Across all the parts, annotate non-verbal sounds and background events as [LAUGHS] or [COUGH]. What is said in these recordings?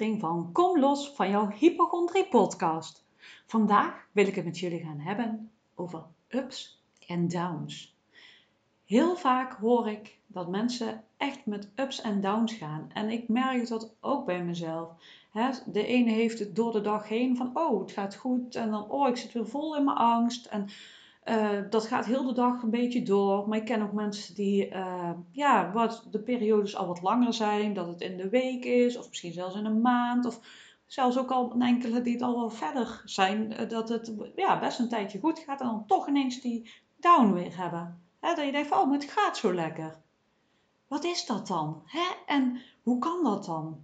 van Kom los van jouw hypochondrie podcast. Vandaag wil ik het met jullie gaan hebben over ups en downs. Heel vaak hoor ik dat mensen echt met ups en downs gaan. En ik merk dat ook bij mezelf. De ene heeft het door de dag heen van, oh, het gaat goed. En dan, oh, ik zit weer vol in mijn angst. En uh, dat gaat heel de dag een beetje door. Maar ik ken ook mensen die, uh, ja, wat de periodes al wat langer zijn. Dat het in de week is, of misschien zelfs in een maand. Of zelfs ook al enkele die het al wel verder zijn. Uh, dat het ja, best een tijdje goed gaat. En dan toch ineens die down weer hebben. Hè, dat je denkt van, oh, maar het gaat zo lekker. Wat is dat dan? En hoe kan dat dan?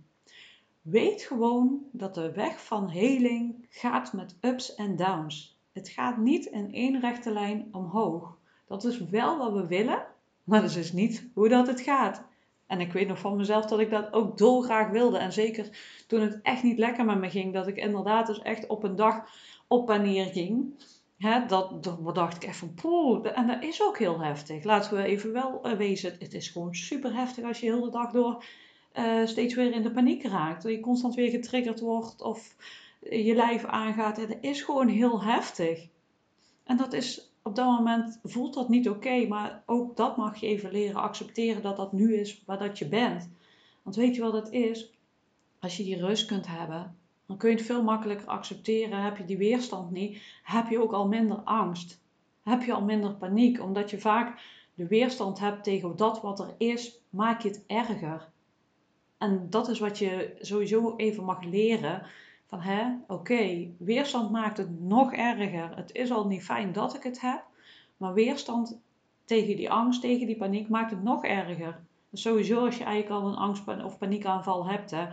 Weet gewoon dat de weg van heling gaat met ups en downs. Het gaat niet in één rechte lijn omhoog. Dat is wel wat we willen, maar dat is dus niet hoe dat het gaat. En ik weet nog van mezelf dat ik dat ook dolgraag wilde. En zeker toen het echt niet lekker met me ging, dat ik inderdaad dus echt op een dag op en neer ging. Hè, dat, dacht ik echt van en dat is ook heel heftig. Laten we even wel uh, wezen, het is gewoon super heftig als je heel de dag door uh, steeds weer in de paniek raakt. Dat je constant weer getriggerd wordt of je lijf aangaat. Het is gewoon heel heftig. En dat is op dat moment voelt dat niet oké, maar ook dat mag je even leren accepteren dat dat nu is waar dat je bent. Want weet je wat het is? Als je die rust kunt hebben, dan kun je het veel makkelijker accepteren. Heb je die weerstand niet, heb je ook al minder angst. Heb je al minder paniek, omdat je vaak de weerstand hebt tegen dat wat er is, maak je het erger. En dat is wat je sowieso even mag leren van hè, oké, weerstand maakt het nog erger. Het is al niet fijn dat ik het heb, maar weerstand tegen die angst, tegen die paniek maakt het nog erger. Dus sowieso als je eigenlijk al een angst- of paniekaanval hebt, hè,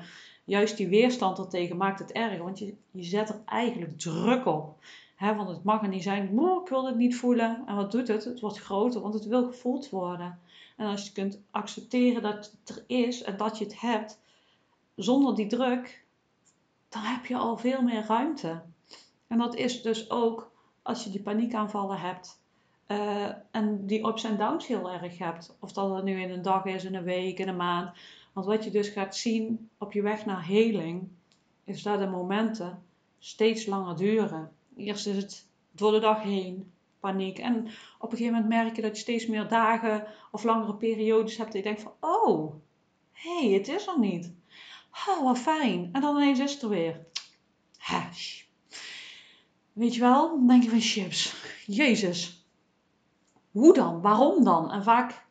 juist die weerstand ertegen maakt het erger, want je, je zet er eigenlijk druk op. Hè, want het mag er niet zijn, ik wil het niet voelen. En wat doet het? Het wordt groter, want het wil gevoeld worden. En als je kunt accepteren dat het er is en dat je het hebt, zonder die druk, dan heb je al veel meer ruimte. En dat is dus ook als je die paniekaanvallen hebt uh, en die ups en downs heel erg hebt. Of dat het nu in een dag is, in een week, in een maand. Want wat je dus gaat zien op je weg naar heling, is dat de momenten steeds langer duren. Eerst is het door de dag heen paniek. En op een gegeven moment merk je dat je steeds meer dagen of langere periodes hebt. Dat je denkt van, oh, hé, hey, het is er niet. Oh, wat fijn. En dan ineens is het er weer. Hash. Weet je wel? Dan denk je van chips. Jezus. Hoe dan? Waarom dan? En vaak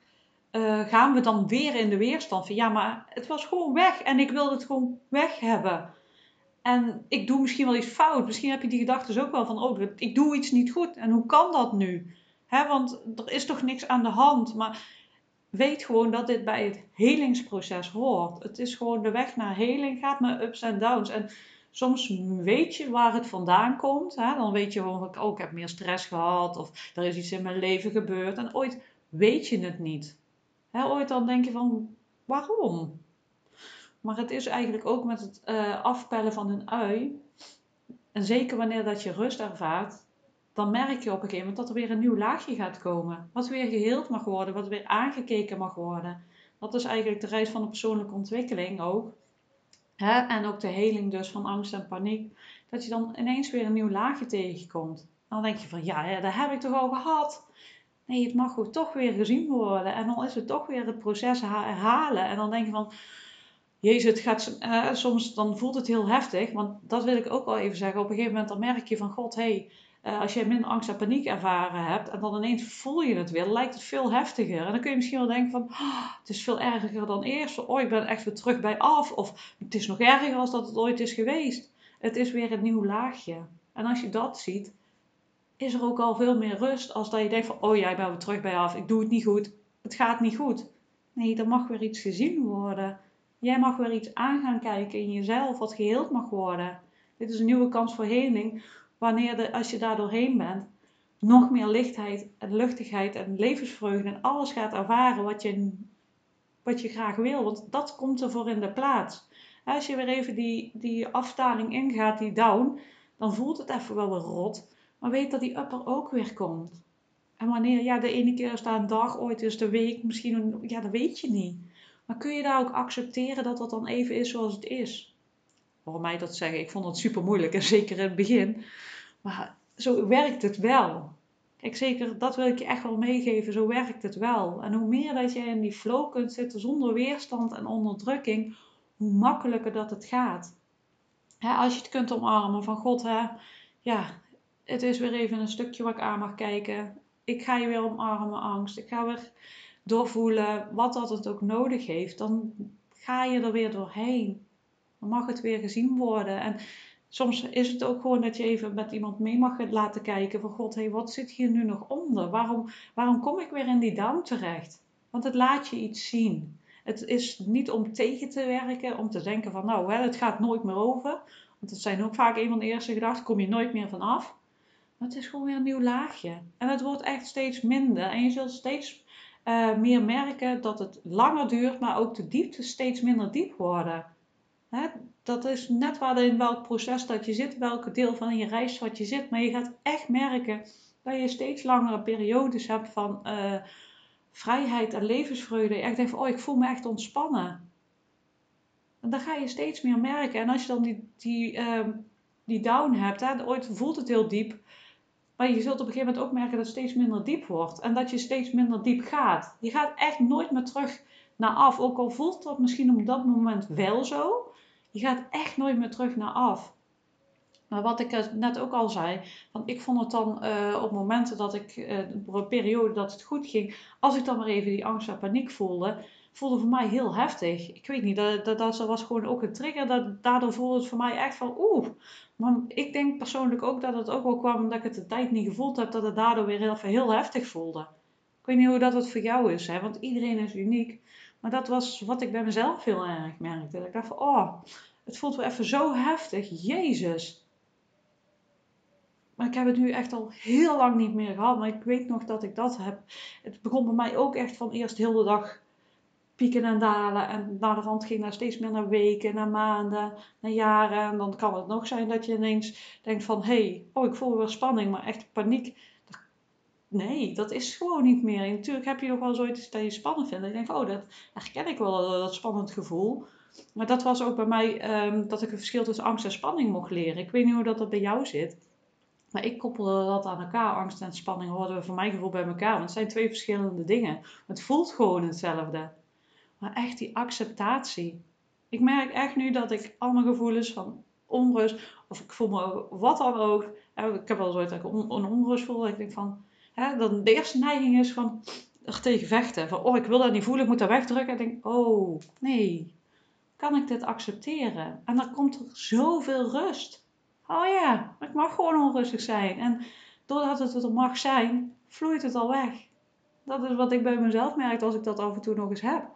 uh, gaan we dan weer in de weerstand van ja, maar het was gewoon weg en ik wilde het gewoon weg hebben. En ik doe misschien wel iets fout. Misschien heb je die gedachten ook wel van, oh, ik doe iets niet goed. En hoe kan dat nu? Want er is toch niks aan de hand. Maar weet gewoon dat dit bij het helingsproces hoort. Het is gewoon de weg naar heling gaat met ups en downs. En soms weet je waar het vandaan komt. Hè? Dan weet je gewoon, oh, ik heb meer stress gehad of er is iets in mijn leven gebeurd. En ooit weet je het niet. Hè? Ooit dan denk je van, waarom? Maar het is eigenlijk ook met het uh, afpellen van een ui. En zeker wanneer dat je rust ervaart, dan merk je op een gegeven moment dat er weer een nieuw laagje gaat komen. Wat weer geheeld mag worden, wat weer aangekeken mag worden. Dat is eigenlijk de reis van de persoonlijke ontwikkeling ook. Hè? En ook de heling dus van angst en paniek. Dat je dan ineens weer een nieuw laagje tegenkomt. dan denk je van ja, ja dat heb ik toch al gehad. Nee, het mag ook toch weer gezien worden. En dan is het toch weer het proces herhalen. En dan denk je van, Jezus, het gaat, uh, soms dan voelt het heel heftig. Want dat wil ik ook wel even zeggen. Op een gegeven moment dan merk je van, God, hé, hey, uh, als je minder angst en paniek ervaren hebt en dan ineens voel je het weer, lijkt het veel heftiger. En dan kun je misschien wel denken van, oh, het is veel erger dan eerst. Oh, ik ben echt weer terug bij af. Of het is nog erger als dat het ooit is geweest. Het is weer een nieuw laagje. En als je dat ziet, is er ook al veel meer rust als dat je denkt van, oh jij bent weer terug bij af. Ik doe het niet goed. Het gaat niet goed. Nee, er mag weer iets gezien worden. Jij mag weer iets aan gaan kijken in jezelf wat geheeld mag worden. Dit is een nieuwe kans voor heling wanneer de, als je daar doorheen bent, nog meer lichtheid en luchtigheid en levensvreugde en alles gaat ervaren wat je, wat je graag wil. Want dat komt ervoor in de plaats. Als je weer even die, die afdaling ingaat, die down, dan voelt het even wel weer rot. Maar weet dat die upper ook weer komt. En wanneer, ja, de ene keer is daar een dag, ooit is de week, misschien, ja, dat weet je niet. Maar kun je daar ook accepteren dat dat dan even is zoals het is? Waarom mij dat zeggen? Ik vond het super moeilijk en zeker in het begin. Maar zo werkt het wel. Kijk, zeker, dat wil ik je echt wel meegeven. Zo werkt het wel. En hoe meer dat je in die flow kunt zitten zonder weerstand en onderdrukking, hoe makkelijker dat het gaat. als je het kunt omarmen van God, hè, ja, het is weer even een stukje wat ik aan mag kijken. Ik ga je weer omarmen, angst. Ik ga weer doorvoelen wat dat het ook nodig heeft. Dan ga je er weer doorheen. Dan mag het weer gezien worden. En soms is het ook gewoon dat je even met iemand mee mag laten kijken van God, hé, wat zit hier nu nog onder? Waarom, waarom kom ik weer in die down terecht? Want het laat je iets zien. Het is niet om tegen te werken, om te denken van nou, hè, het gaat nooit meer over. Want dat zijn ook vaak een van de eerste gedachten, kom je nooit meer van af. Maar het is gewoon weer een nieuw laagje. En het wordt echt steeds minder. En je zult steeds uh, meer merken dat het langer duurt, maar ook de diepte steeds minder diep worden. Hè? Dat is net waar in welk proces dat je zit, welke deel van je reis wat je zit. Maar je gaat echt merken dat je steeds langere periodes hebt van uh, vrijheid en levensvreugde. Je echt denkt van, oh, ik voel me echt ontspannen. En dan ga je steeds meer merken. En als je dan die, die, uh, die down hebt, hè, ooit voelt het heel diep. Maar je zult op een gegeven moment ook merken dat het steeds minder diep wordt. En dat je steeds minder diep gaat. Je gaat echt nooit meer terug naar af. Ook al voelt dat misschien op dat moment wel zo. Je gaat echt nooit meer terug naar af. Maar wat ik net ook al zei, want ik vond het dan uh, op momenten dat ik, uh, een periode dat het goed ging, als ik dan maar even die angst en paniek voelde, voelde voor mij heel heftig. Ik weet niet, dat, dat, dat was gewoon ook een trigger. Dat, daardoor voelde het voor mij echt van oeh. Maar ik denk persoonlijk ook dat het ook wel kwam omdat ik het de tijd niet gevoeld heb, dat het daardoor weer heel, heel heftig voelde. Ik weet niet hoe dat het voor jou is, hè? want iedereen is uniek. Maar dat was wat ik bij mezelf heel erg merkte. Dat ik dacht van, oh, het voelt wel even zo heftig. Jezus. Maar ik heb het nu echt al heel lang niet meer gehad. Maar ik weet nog dat ik dat heb. Het begon bij mij ook echt van eerst heel de dag pieken en dalen. En naar de rand ging naar steeds meer naar weken, naar maanden, naar jaren. En dan kan het nog zijn dat je ineens denkt van... Hé, hey, oh ik voel weer spanning, maar echt paniek. Nee, dat is gewoon niet meer. En natuurlijk heb je nog wel zoiets dat je spannend vindt. Denkt van, oh, dat herken ik wel, dat spannend gevoel. Maar dat was ook bij mij um, dat ik een verschil tussen angst en spanning mocht leren. Ik weet niet hoe dat, dat bij jou zit. Maar ik koppelde dat aan elkaar. Angst en spanning hoorden we voor mijn gevoel bij elkaar. Want het zijn twee verschillende dingen. Het voelt gewoon hetzelfde. Maar echt die acceptatie. Ik merk echt nu dat ik al mijn gevoelens van onrust, of ik voel me wat dan ook. Ik heb wel zoiets dat ik een onrust voel. Dat ik denk van, hè, dan de eerste neiging is van er tegen vechten. Van, oh, ik wil dat niet voelen, ik moet dat wegdrukken. En denk, oh, nee. Kan ik dit accepteren? En dan komt er zoveel rust. Oh ja, ik mag gewoon onrustig zijn. En doordat het er mag zijn, vloeit het al weg. Dat is wat ik bij mezelf merk als ik dat af en toe nog eens heb.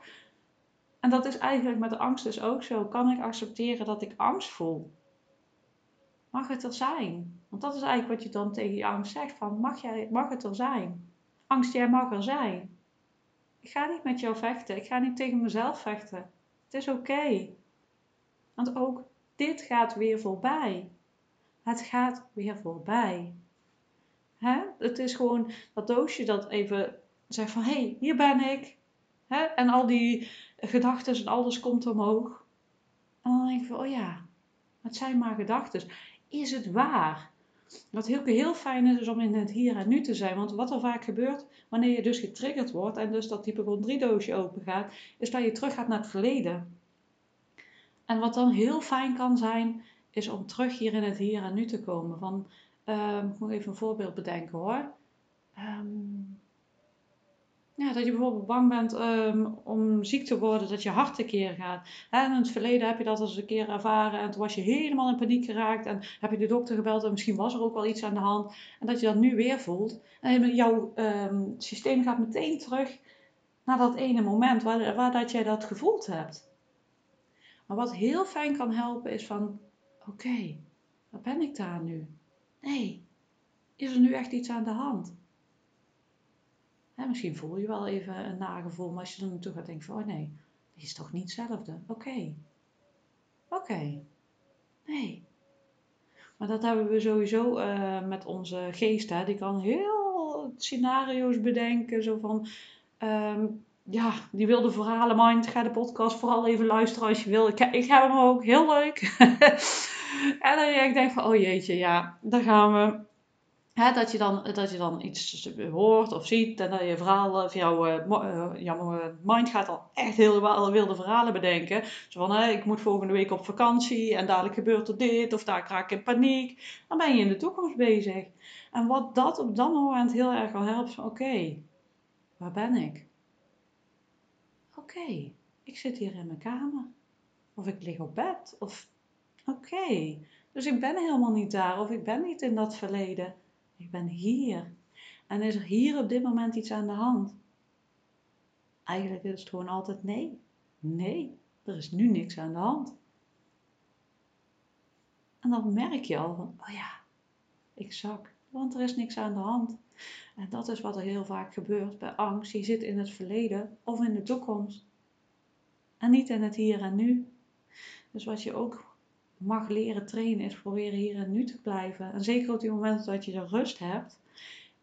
En dat is eigenlijk met de angst dus ook zo. Kan ik accepteren dat ik angst voel? Mag het er zijn? Want dat is eigenlijk wat je dan tegen je angst zegt. Van, mag, jij, mag het er zijn? Angst, jij mag er zijn. Ik ga niet met jou vechten. Ik ga niet tegen mezelf vechten. Het is oké. Want ook dit gaat weer voorbij. Het gaat weer voorbij. Het is gewoon dat doosje dat even zegt van... Hé, hey, hier ben ik. En al die gedachten en alles komt omhoog. En dan denk ik van, oh ja, het zijn maar gedachten. Is het waar? Wat heel, heel fijn is, om in het hier en nu te zijn. Want wat er vaak gebeurt, wanneer je dus getriggerd wordt en dus dat type 3 doosje open gaat, is dat je terug gaat naar het verleden. En wat dan heel fijn kan zijn, is om terug hier in het hier en nu te komen. Van, uh, ik moet even een voorbeeld bedenken hoor. Um, ja, dat je bijvoorbeeld bang bent um, om ziek te worden, dat je hart tekeer gaat. En in het verleden heb je dat eens een keer ervaren en toen was je helemaal in paniek geraakt en heb je de dokter gebeld en misschien was er ook wel iets aan de hand. En dat je dat nu weer voelt. En jouw um, systeem gaat meteen terug naar dat ene moment waar, waar dat jij dat gevoeld hebt. Maar wat heel fijn kan helpen is van, oké, waar ben ik daar nu? Nee, is er nu echt iets aan de hand? Misschien voel je wel even een nagevoel, maar als je er naartoe gaat denken van, oh nee, dit is toch niet hetzelfde. Oké. Oké. Nee. Maar dat hebben we sowieso uh, met onze geest. Hè. Die kan heel scenario's bedenken. Zo van, um, ja, die wilde verhalen mind, ga de podcast vooral even luisteren als je wil. Ik, ik heb hem ook, heel leuk. [LAUGHS] en dan ik denk van, oh jeetje, ja, daar gaan we. Dat, je dan, dat je dan iets hoort of ziet en dat je verhaal of jouw, uh, jouw mind gaat al echt heel wilde verhalen bedenken. Zo van, ik moet volgende week op vakantie en dadelijk gebeurt er dit of daar raak ik in paniek. Dan ben je in de toekomst bezig. En wat dat op dat moment heel erg al helpt, oké, waar ben ik? Oké, ik zit hier in mijn kamer. Of ik lig op bed. Of oké, dus ik ben helemaal niet daar. Of ik ben niet in dat verleden. Ik ben hier. En is er hier op dit moment iets aan de hand? Eigenlijk is het gewoon altijd nee. Nee, er is nu niks aan de hand. En dan merk je al van, oh ja, ik zak, want er is niks aan de hand. En dat is wat er heel vaak gebeurt bij angst. Je zit in het verleden of in de toekomst. En niet in het hier en nu. Dus wat je ook mag leren trainen is proberen hier en nu te blijven. En zeker op die momenten dat je de rust hebt,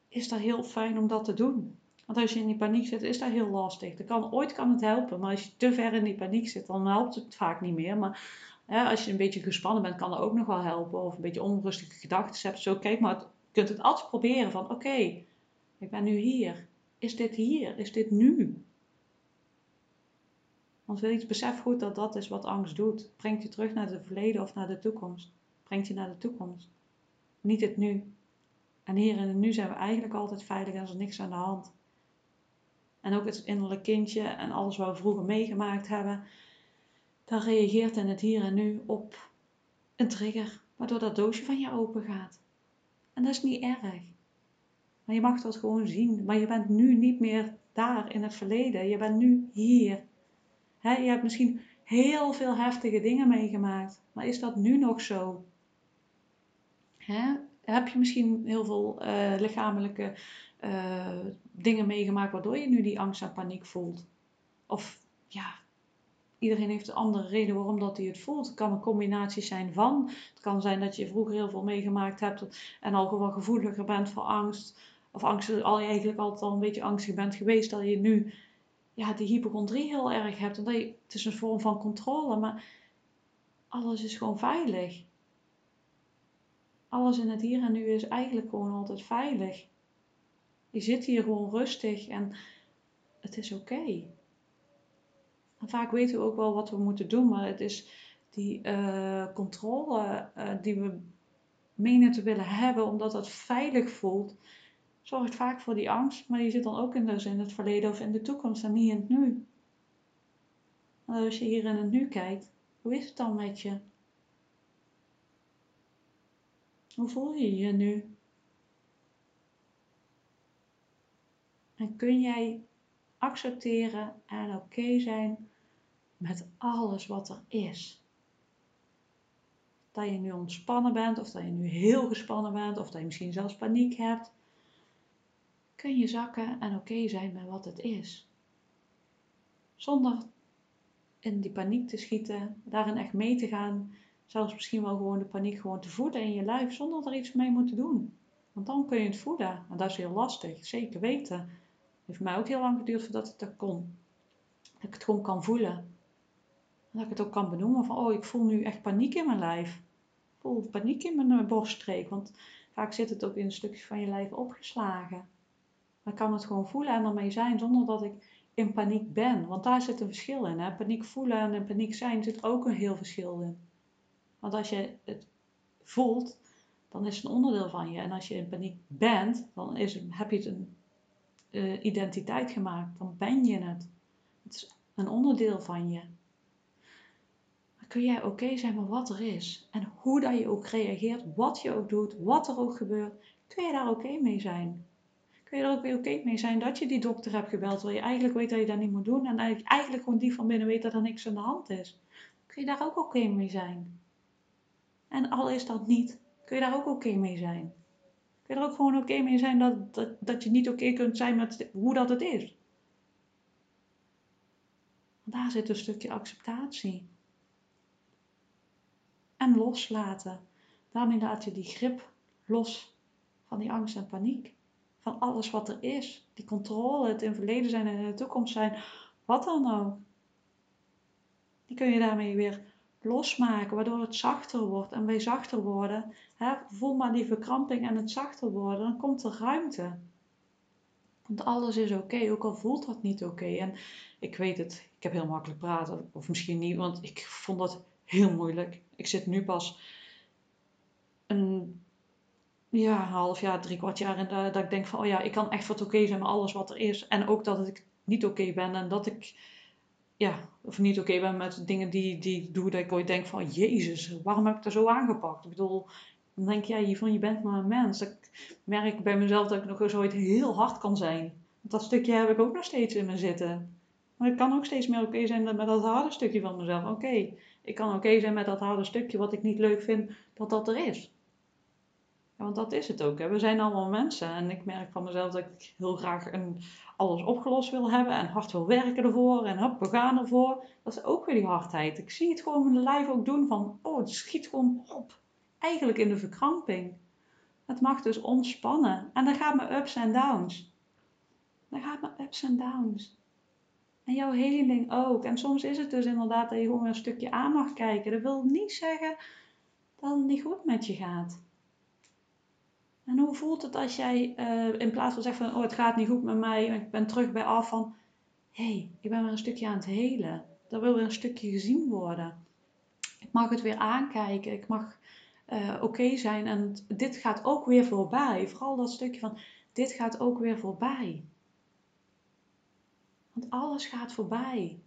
is dat heel fijn om dat te doen. Want als je in die paniek zit, is dat heel lastig. Dat kan, ooit kan het helpen, maar als je te ver in die paniek zit, dan helpt het vaak niet meer. Maar als je een beetje gespannen bent, kan dat ook nog wel helpen. Of een beetje onrustige gedachten hebt. Zo, kijk maar, je kunt het altijd proberen van, oké, ik ben nu hier. Is dit hier? Is dit nu? Want wil je besef goed dat dat is wat angst doet. Brengt je terug naar het verleden of naar de toekomst. Brengt je naar de toekomst. Niet het nu. En hier het nu zijn we eigenlijk altijd veilig en er niks aan de hand. En ook het innerlijke kindje en alles wat we vroeger meegemaakt hebben. Dat reageert in het hier en nu op een trigger. Waardoor dat doosje van je open gaat. En dat is niet erg. Maar je mag dat gewoon zien. Maar je bent nu niet meer daar in het verleden. Je bent nu hier. Je hebt misschien heel veel heftige dingen meegemaakt. Maar is dat nu nog zo? Heb je misschien heel veel uh, lichamelijke uh, dingen meegemaakt waardoor je nu die angst en paniek voelt? Of ja, iedereen heeft een andere reden waarom dat hij het voelt. Het kan een combinatie zijn van. Het kan zijn dat je vroeger heel veel meegemaakt hebt en al gewoon gevoeliger bent voor angst of angst, al je eigenlijk altijd al een beetje angstig bent geweest, dat je nu ja, die hypochondrie heel erg hebt. En dat je, het is een vorm van controle, maar alles is gewoon veilig. Alles in het hier en nu is eigenlijk gewoon altijd veilig. Je zit hier gewoon rustig en het is oké. Vaak weten we ook wel wat we moeten doen, maar het is die uh, controle uh, die we menen te willen hebben, omdat dat veilig voelt, zorgt vaak voor die angst, maar die zit dan ook in, dus in het verleden of in de toekomst en niet in het nu. Als je hier in het nu kijkt, hoe is het dan met je? Hoe voel je je nu? En kun jij accepteren en oké zijn met alles wat er is? Dat je nu ontspannen bent, of dat je nu heel gespannen bent, of dat je misschien zelfs paniek hebt kun je zakken en oké zijn met wat het is. Zonder in die paniek te schieten, daarin echt mee te gaan, zelfs misschien wel gewoon de paniek gewoon te voeden in je lijf, zonder er iets mee moeten doen. Want dan kun je het voeden. En dat is heel lastig, zeker weten. Het heeft mij ook heel lang geduurd voordat ik dat kon. Dat ik het gewoon kan voelen. En dat ik het ook kan benoemen van, oh, ik voel nu echt paniek in mijn lijf. Ik voel paniek in mijn borststreek. Want vaak zit het ook in een stukje van je lijf opgeslagen. Ik kan het gewoon voelen en ermee zijn zonder dat ik in paniek ben. Want daar zit een verschil in. Hè? Paniek voelen en paniek zijn zit ook een heel verschil in. Want als je het voelt, dan is het een onderdeel van je. En als je in paniek bent, dan is het, heb je het een uh, identiteit gemaakt. Dan ben je het. Het is een onderdeel van je. Maar kun jij oké zijn met wat er is. En hoe dat je ook reageert, wat je ook doet, wat er ook gebeurt, kun je daar oké mee zijn kun je er ook weer oké mee zijn dat je die dokter hebt gebeld, terwijl je eigenlijk weet dat je dat niet moet doen en eigenlijk gewoon die van binnen weet dat er niks aan de hand is. Kun je daar ook oké mee zijn? En al is dat niet, kun je daar ook oké mee zijn? Kun je er ook gewoon oké mee zijn dat, dat, dat je niet oké kunt zijn met hoe dat het is? daar zit een stukje acceptatie. En loslaten. Daarmee laat je die grip los van die angst en paniek van alles wat er is. Die controle, het in verleden zijn en in de toekomst zijn, wat dan ook. Die kun je daarmee weer losmaken, waardoor het zachter wordt. En bij zachter worden, hè, voel maar die verkramping en het zachter worden, dan komt er ruimte. Want alles is oké, ook al voelt dat niet oké. En ik weet het, ik heb heel makkelijk praten, of misschien niet, want ik vond dat heel moeilijk. Ik zit nu pas een ja, half jaar, drie kwart jaar in dat ik denk van, oh ja, ik kan echt wat oké zijn met alles wat er is. En ook dat ik niet oké ben en dat ik, ja, of niet oké ben met dingen die, die ik doe, dat ik ooit denk van, jezus, waarom heb ik er zo aangepakt? Ik bedoel, dan denk jij ja, van, je bent maar een mens. Ik merk bij mezelf dat ik nog eens ooit heel hard kan zijn. Dat stukje heb ik ook nog steeds in me zitten. Maar ik kan ook steeds meer oké zijn met dat harde stukje van mezelf. Oké, ik kan oké zijn met dat harde stukje wat ik niet leuk vind, dat dat er is. Want dat is het ook. Hè. We zijn allemaal mensen. En ik merk van mezelf dat ik heel graag een, alles opgelost wil hebben. En hard wil werken ervoor. En hop, we gaan ervoor. Dat is ook weer die hardheid. Ik zie het gewoon in de lijf ook doen van... Oh, het schiet gewoon op. Eigenlijk in de verkramping. Het mag dus ontspannen. En dan gaat mijn ups en downs. Dan gaat mijn ups en downs. En jouw healing ook. En soms is het dus inderdaad dat je gewoon een stukje aan mag kijken. Dat wil niet zeggen dat het niet goed met je gaat. En hoe voelt het als jij uh, in plaats van zeggen van, oh het gaat niet goed met mij, ik ben terug bij af van, hé, hey, ik ben weer een stukje aan het helen. Er wil weer een stukje gezien worden. Ik mag het weer aankijken, ik mag uh, oké zijn en dit gaat ook weer voorbij. Vooral dat stukje van, dit gaat ook weer voorbij. Want alles gaat voorbij.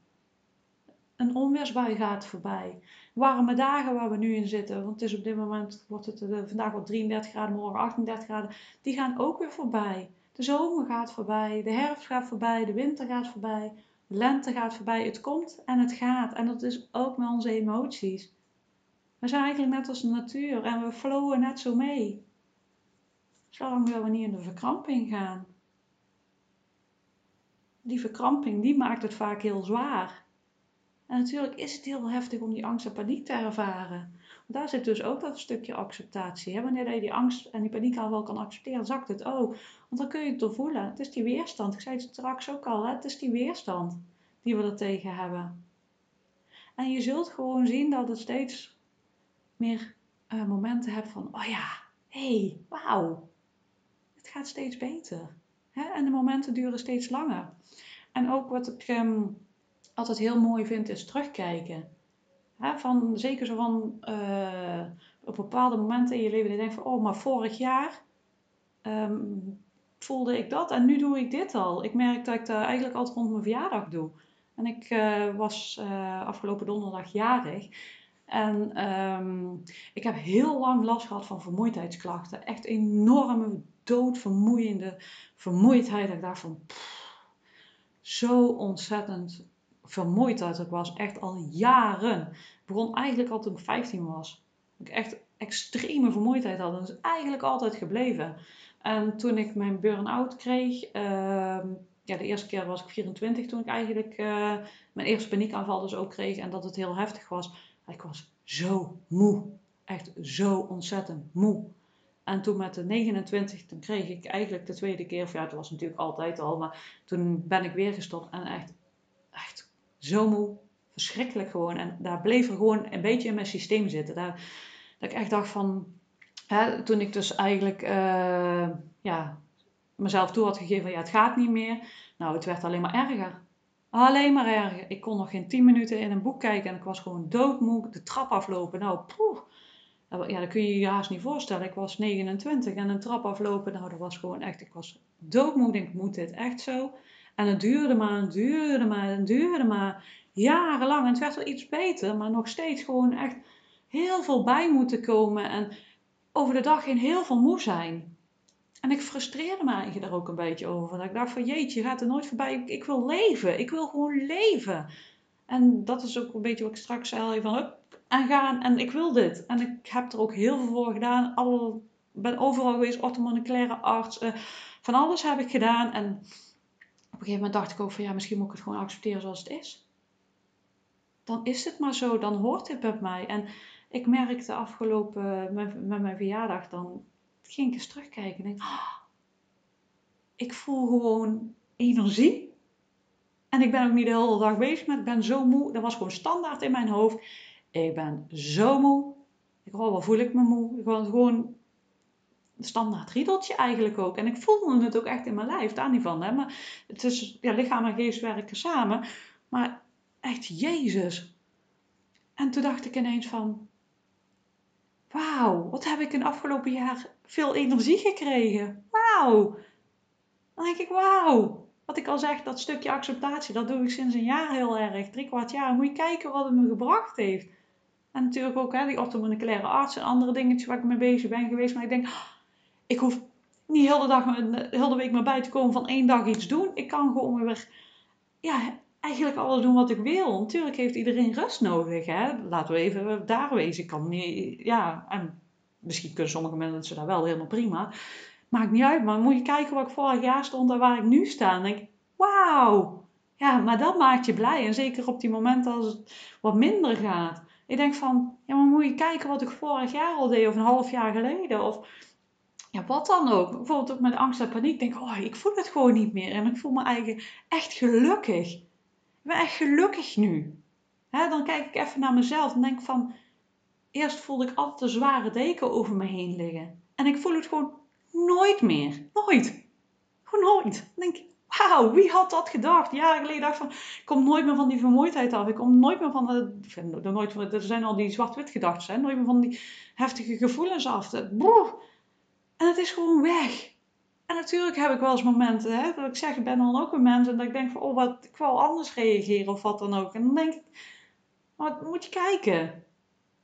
Een onweersbui gaat voorbij. Warme dagen waar we nu in zitten, want het is op dit moment, wordt het uh, vandaag wat 33 graden, morgen 38 graden, die gaan ook weer voorbij. De zomer gaat voorbij, de herfst gaat voorbij, de winter gaat voorbij, de lente gaat voorbij. Het komt en het gaat. En dat is ook met onze emoties. We zijn eigenlijk net als de natuur en we flowen net zo mee. Zolang we niet in de verkramping gaan die verkramping, die maakt het vaak heel zwaar. En natuurlijk is het heel heftig om die angst en paniek te ervaren. daar zit dus ook dat stukje acceptatie. Hè? Wanneer je die angst en die paniek al wel kan accepteren, zakt het ook. Want dan kun je het doorvoelen. Het is die weerstand. Ik zei het straks ook al. Hè? Het is die weerstand die we er tegen hebben. En je zult gewoon zien dat het steeds meer uh, momenten hebt van, oh ja, hey, wauw. Het gaat steeds beter. Hè? En de momenten duren steeds langer. En ook wat ik um, altijd heel mooi vind, is terugkijken. Van, zeker zo van uh, op bepaalde momenten in je leven je denkt van, oh, maar vorig jaar um, voelde ik dat en nu doe ik dit al. Ik merk dat ik dat eigenlijk altijd rond mijn verjaardag doe. En ik uh, was uh, afgelopen donderdag jarig. En um, ik heb heel lang last gehad van vermoeidheidsklachten. Echt enorme doodvermoeiende vermoeidheid. Dat ik dacht van, zo ontzettend vermoeid dat ik was. Echt al jaren. Begon eigenlijk al toen ik 15 was. Dat ik echt extreme vermoeidheid had. Dat is eigenlijk altijd gebleven. En toen ik mijn burn-out kreeg, uh, ja, de eerste keer was ik 24 toen ik eigenlijk uh, mijn eerste paniekaanval dus ook kreeg en dat het heel heftig was. Ik was zo moe. Echt zo ontzettend moe. En toen met de 29, toen kreeg ik eigenlijk de tweede keer, of ja, het was natuurlijk altijd al, maar toen ben ik weer gestopt en echt, echt zo moe, verschrikkelijk gewoon. En daar bleef er gewoon een beetje in mijn systeem zitten. Daar, dat ik echt dacht van, hè, toen ik dus eigenlijk, uh, ja, mezelf toe had gegeven, ja, het gaat niet meer. Nou, het werd alleen maar erger. Alleen maar erger. Ik kon nog geen 10 minuten in een boek kijken en ik was gewoon doodmoe. De trap aflopen, nou, poeh ja, dat kun je je haast niet voorstellen. Ik was 29 en een trap aflopen, nou, dat was gewoon echt, ik was doodmoe. Ik moet dit echt zo? En het duurde maar, het duurde maar, het duurde maar jarenlang. En het werd wel iets beter, maar nog steeds gewoon echt heel veel bij moeten komen. En over de dag heen heel veel moe zijn. En ik frustreerde me eigenlijk daar ook een beetje over. Dat ik dacht van jeetje, je gaat er nooit voorbij. Ik, ik, wil leven. Ik wil gewoon leven. En dat is ook een beetje wat ik straks zei. Van, hup, en gaan en ik wil dit. En ik heb er ook heel veel voor gedaan. Alle, ben overal geweest, orthomoleculaire arts. Uh, van alles heb ik gedaan. En een gegeven moment dacht ik ook van ja, misschien moet ik het gewoon accepteren zoals het is. Dan is het maar zo, dan hoort dit bij mij. En ik merkte afgelopen, met, met mijn verjaardag, dan ging ik eens terugkijken en denk, oh, ik voel gewoon energie. En ik ben ook niet de hele dag bezig met, ik ben zo moe. Dat was gewoon standaard in mijn hoofd. Ik ben zo moe. Ik hoor, wat voel ik me moe? Ik gewoon standaard riedeltje eigenlijk ook. En ik voelde het ook echt in mijn lijf, daar niet van. Hè? Maar het is, ja, lichaam en geest werken samen. Maar echt, Jezus. En toen dacht ik ineens van, wauw, wat heb ik in afgelopen jaar veel energie gekregen. Wauw. Dan denk ik, wauw. Wat ik al zeg, dat stukje acceptatie, dat doe ik sinds een jaar heel erg. Drie kwart jaar. Moet je kijken wat het me gebracht heeft. En natuurlijk ook hè, die orthomoleculaire arts en andere dingetjes waar ik mee bezig ben geweest. Maar ik denk, ik hoef niet heel de, dag, heel de week maar bij te komen van één dag iets doen. Ik kan gewoon weer ja, eigenlijk alles doen wat ik wil. Natuurlijk heeft iedereen rust nodig. Hè? Laten we even daar wezen. Ik kan niet, ja, en misschien kunnen sommige mensen daar wel helemaal prima. Maakt niet uit, maar moet je kijken waar ik vorig jaar stond en waar ik nu sta. En denk wauw. Ja, maar dat maakt je blij. En zeker op die momenten als het wat minder gaat. Ik denk van, ja, maar moet je kijken wat ik vorig jaar al deed of een half jaar geleden. Of ja, wat dan ook. Bijvoorbeeld ook met angst en paniek. Denk oh, ik voel het gewoon niet meer. En ik voel me eigenlijk echt gelukkig. Ik ben echt gelukkig nu. dan kijk ik even naar mezelf en denk van, eerst voelde ik altijd een zware deken over me heen liggen. En ik voel het gewoon nooit meer. Nooit. Gewoon nooit. Dan denk wauw, wie had dat gedacht? Jaren geleden dacht van, ik kom nooit meer van die vermoeidheid af. Ik kom nooit meer van, de, nooit, er zijn al die zwart-wit gedachten, nooit meer van die heftige gevoelens af. En het is gewoon weg. En natuurlijk heb ik wel eens momenten, hè, dat ik zeg, ik ben dan ook een mens en dat ik denk van, oh, wat, ik wil anders reageren of wat dan ook. En dan denk ik, maar moet je kijken.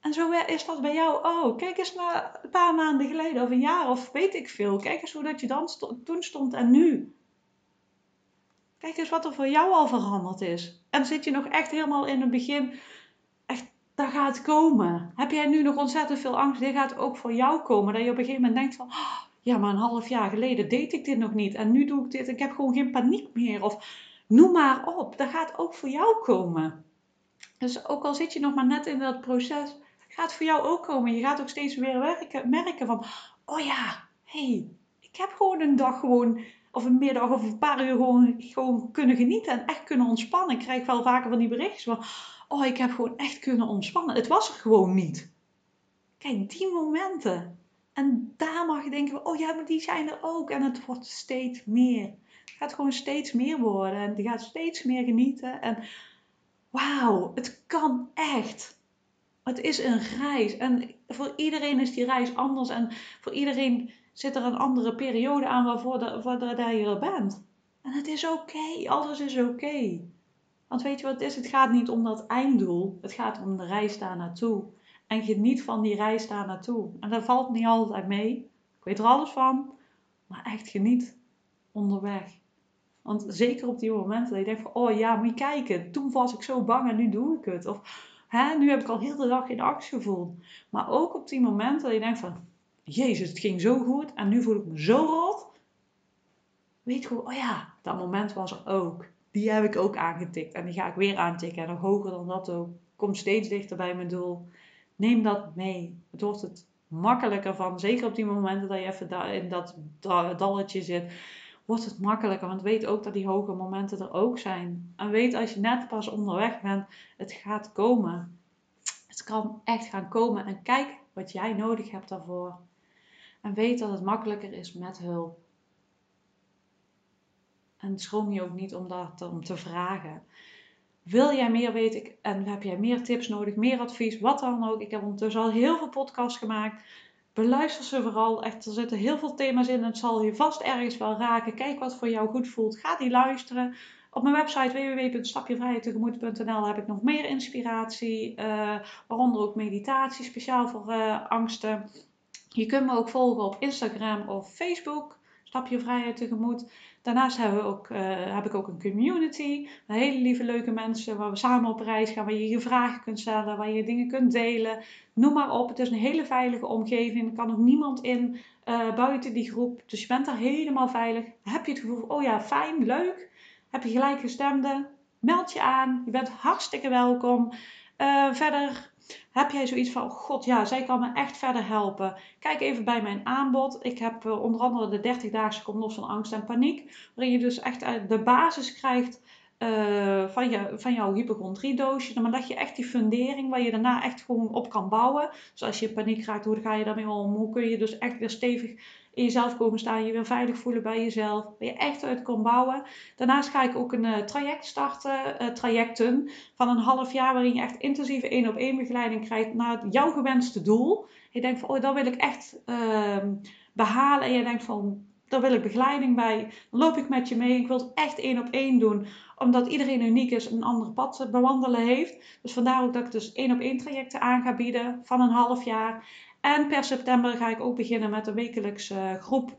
En zo is dat bij jou ook. Kijk eens naar een paar maanden geleden of een jaar of weet ik veel. Kijk eens hoe dat je dan toen stond en nu. Kijk eens wat er voor jou al veranderd is. En zit je nog echt helemaal in het begin, daar gaat komen. Heb jij nu nog ontzettend veel angst? Dit gaat ook voor jou komen. Dat je op een gegeven moment denkt van, oh, ja maar een half jaar geleden deed ik dit nog niet. En nu doe ik dit. Ik heb gewoon geen paniek meer. Of noem maar op. Dat gaat ook voor jou komen. Dus ook al zit je nog maar net in dat proces, gaat voor jou ook komen. Je gaat ook steeds weer werken, merken van, oh ja, hey, ik heb gewoon een dag gewoon, of een middag of een paar uur gewoon, gewoon kunnen genieten en echt kunnen ontspannen. Ik krijg wel vaker van die berichtjes van, oh, ik heb gewoon echt kunnen ontspannen. Het was er gewoon niet. Kijk, die momenten. En daar mag je denken, oh ja, maar die zijn er ook. En het wordt steeds meer. Het gaat gewoon steeds meer worden. En je gaat steeds meer genieten. En wauw, het kan echt. Het is een reis. En voor iedereen is die reis anders. En voor iedereen zit er een andere periode aan waarvoor, je er bent. En het is oké. Alles is oké. Want weet je wat het is? Het gaat niet om dat einddoel. Het gaat om de reis daar naartoe. En geniet van die reis daar naartoe. En dat valt niet altijd mee. Ik weet er alles van. Maar echt geniet onderweg. Want zeker op die momenten dat je denkt van... Oh ja, moet je kijken. Toen was ik zo bang en nu doe ik het. Of Hè, nu heb ik al heel de dag geen angst gevoeld. Maar ook op die momenten dat je denkt van... Jezus, het ging zo goed en nu voel ik me zo rot. Weet gewoon, oh ja, dat moment was er ook. Die heb ik ook aangetikt en die ga ik weer aantikken. En nog hoger dan dat ook. Kom steeds dichter bij mijn doel. Neem dat mee. Het wordt het makkelijker van. Zeker op die momenten dat je even in dat dalletje zit wordt het makkelijker. Want weet ook dat die hoge momenten er ook zijn. En weet als je net pas onderweg bent, het gaat komen. Het kan echt gaan komen. En kijk wat jij nodig hebt daarvoor. En weet dat het makkelijker is met hulp. En schroom je ook niet om dat om te vragen. Wil jij meer weten en heb jij meer tips nodig, meer advies, wat dan ook? Ik heb ondertussen al heel veel podcasts gemaakt. Beluister ze vooral. Echt, er zitten heel veel thema's in. Het zal je vast ergens wel raken. Kijk wat voor jou goed voelt. Ga die luisteren. Op mijn website www.stapjevrijheidtegemoet.nl heb ik nog meer inspiratie. Uh, waaronder ook meditatie, speciaal voor uh, angsten. Je kunt me ook volgen op Instagram of Facebook. Stap je vrijheid. Daarnaast hebben we ook, uh, heb ik ook een community. Hele lieve, leuke mensen waar we samen op reis gaan. Waar je je vragen kunt stellen, waar je dingen kunt delen. Noem maar op. Het is een hele veilige omgeving. Er kan ook niemand in uh, buiten die groep. Dus je bent daar helemaal veilig. Heb je het gevoel, oh ja, fijn, leuk. Heb je gelijkgestemden? Meld je aan. Je bent hartstikke welkom. Uh, verder Heb jij zoiets van, god ja, zij kan me echt verder helpen? Kijk even bij mijn aanbod. Ik heb uh, onder andere de 30 daagse Kom los van angst en paniek. Waarin je dus echt de basis krijgt uh, van, je, van jouw hypochondriedoosje. Maar dat je echt die fundering waar je daarna echt gewoon op kan bouwen. Dus als je paniek raakt, hoe ga je daarmee om? Hoe kun je dus echt weer stevig in jezelf komen staan, je weer veilig voelen bij jezelf, waar je echt uit kan bouwen. Daarnaast ga ik ook een uh, traject starten, uh, trajecten van een half jaar, waarin je echt intensieve één op één begeleiding krijgt naar jouw gewenste doel. Je denkt van, oh, dat wil ik echt uh, behalen. En je denkt van, daar wil ik begeleiding bij. Dan loop ik met je mee. Ik wil het echt één op één doen. Omdat iedereen uniek is en een ander pad bewandelen heeft. Dus vandaar ook dat ik dus één op één trajecten aan ga bieden van een half jaar. En per september ga ik ook beginnen met een wekelijkse groep.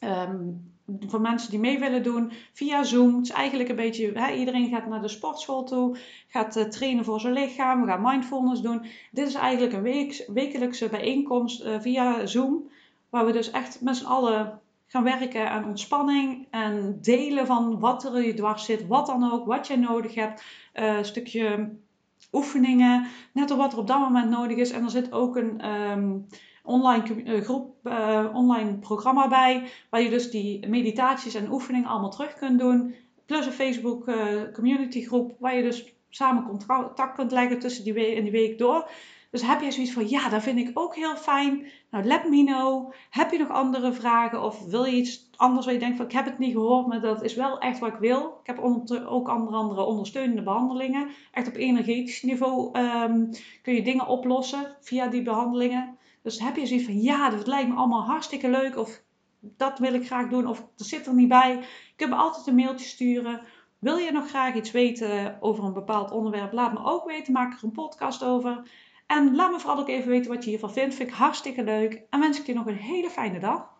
Um, voor mensen die mee willen doen via Zoom. Het is eigenlijk een beetje, iedereen gaat naar de sportschool toe, gaat uh, trainen voor zijn lichaam, we gaan mindfulness doen. Dit is eigenlijk een wekelijkse bijeenkomst uh, via Zoom, waar we dus echt met z'n allen gaan werken aan ontspanning en delen van wat er je dwars zit, wat dan ook, wat jij nodig hebt. Uh, een stukje oefeningen, net op wat er op dat moment nodig is. En er zit ook een um, online uh, groep, uh, online programma bij, waar je dus die meditaties en oefeningen allemaal terug kunt doen. Plus een Facebook community groep, waar je dus samen contact kunt leggen tussen die week en die week door. Dus heb jij zoiets van, ja, dat vind ik ook heel fijn. Nou, let me know. Heb je nog andere vragen of wil je iets anders waar je denkt van, ik heb het niet gehoord, maar dat is wel echt wat ik wil. Ik heb ook onder andere ondersteunende behandelingen. Echt op energetisch niveau um, kun je dingen oplossen via die behandelingen. Dus heb je zoiets van, ja, dat lijkt me allemaal hartstikke leuk of dat wil ik graag doen of dat zit er niet bij. Je kunt me altijd een mailtje sturen. Wil je nog graag iets weten over een bepaald onderwerp? Laat me ook weten. Maak er een podcast over. En laat me vooral ook even weten wat je hiervan vindt. Vind ik hartstikke leuk. En wens ik je nog een hele fijne dag.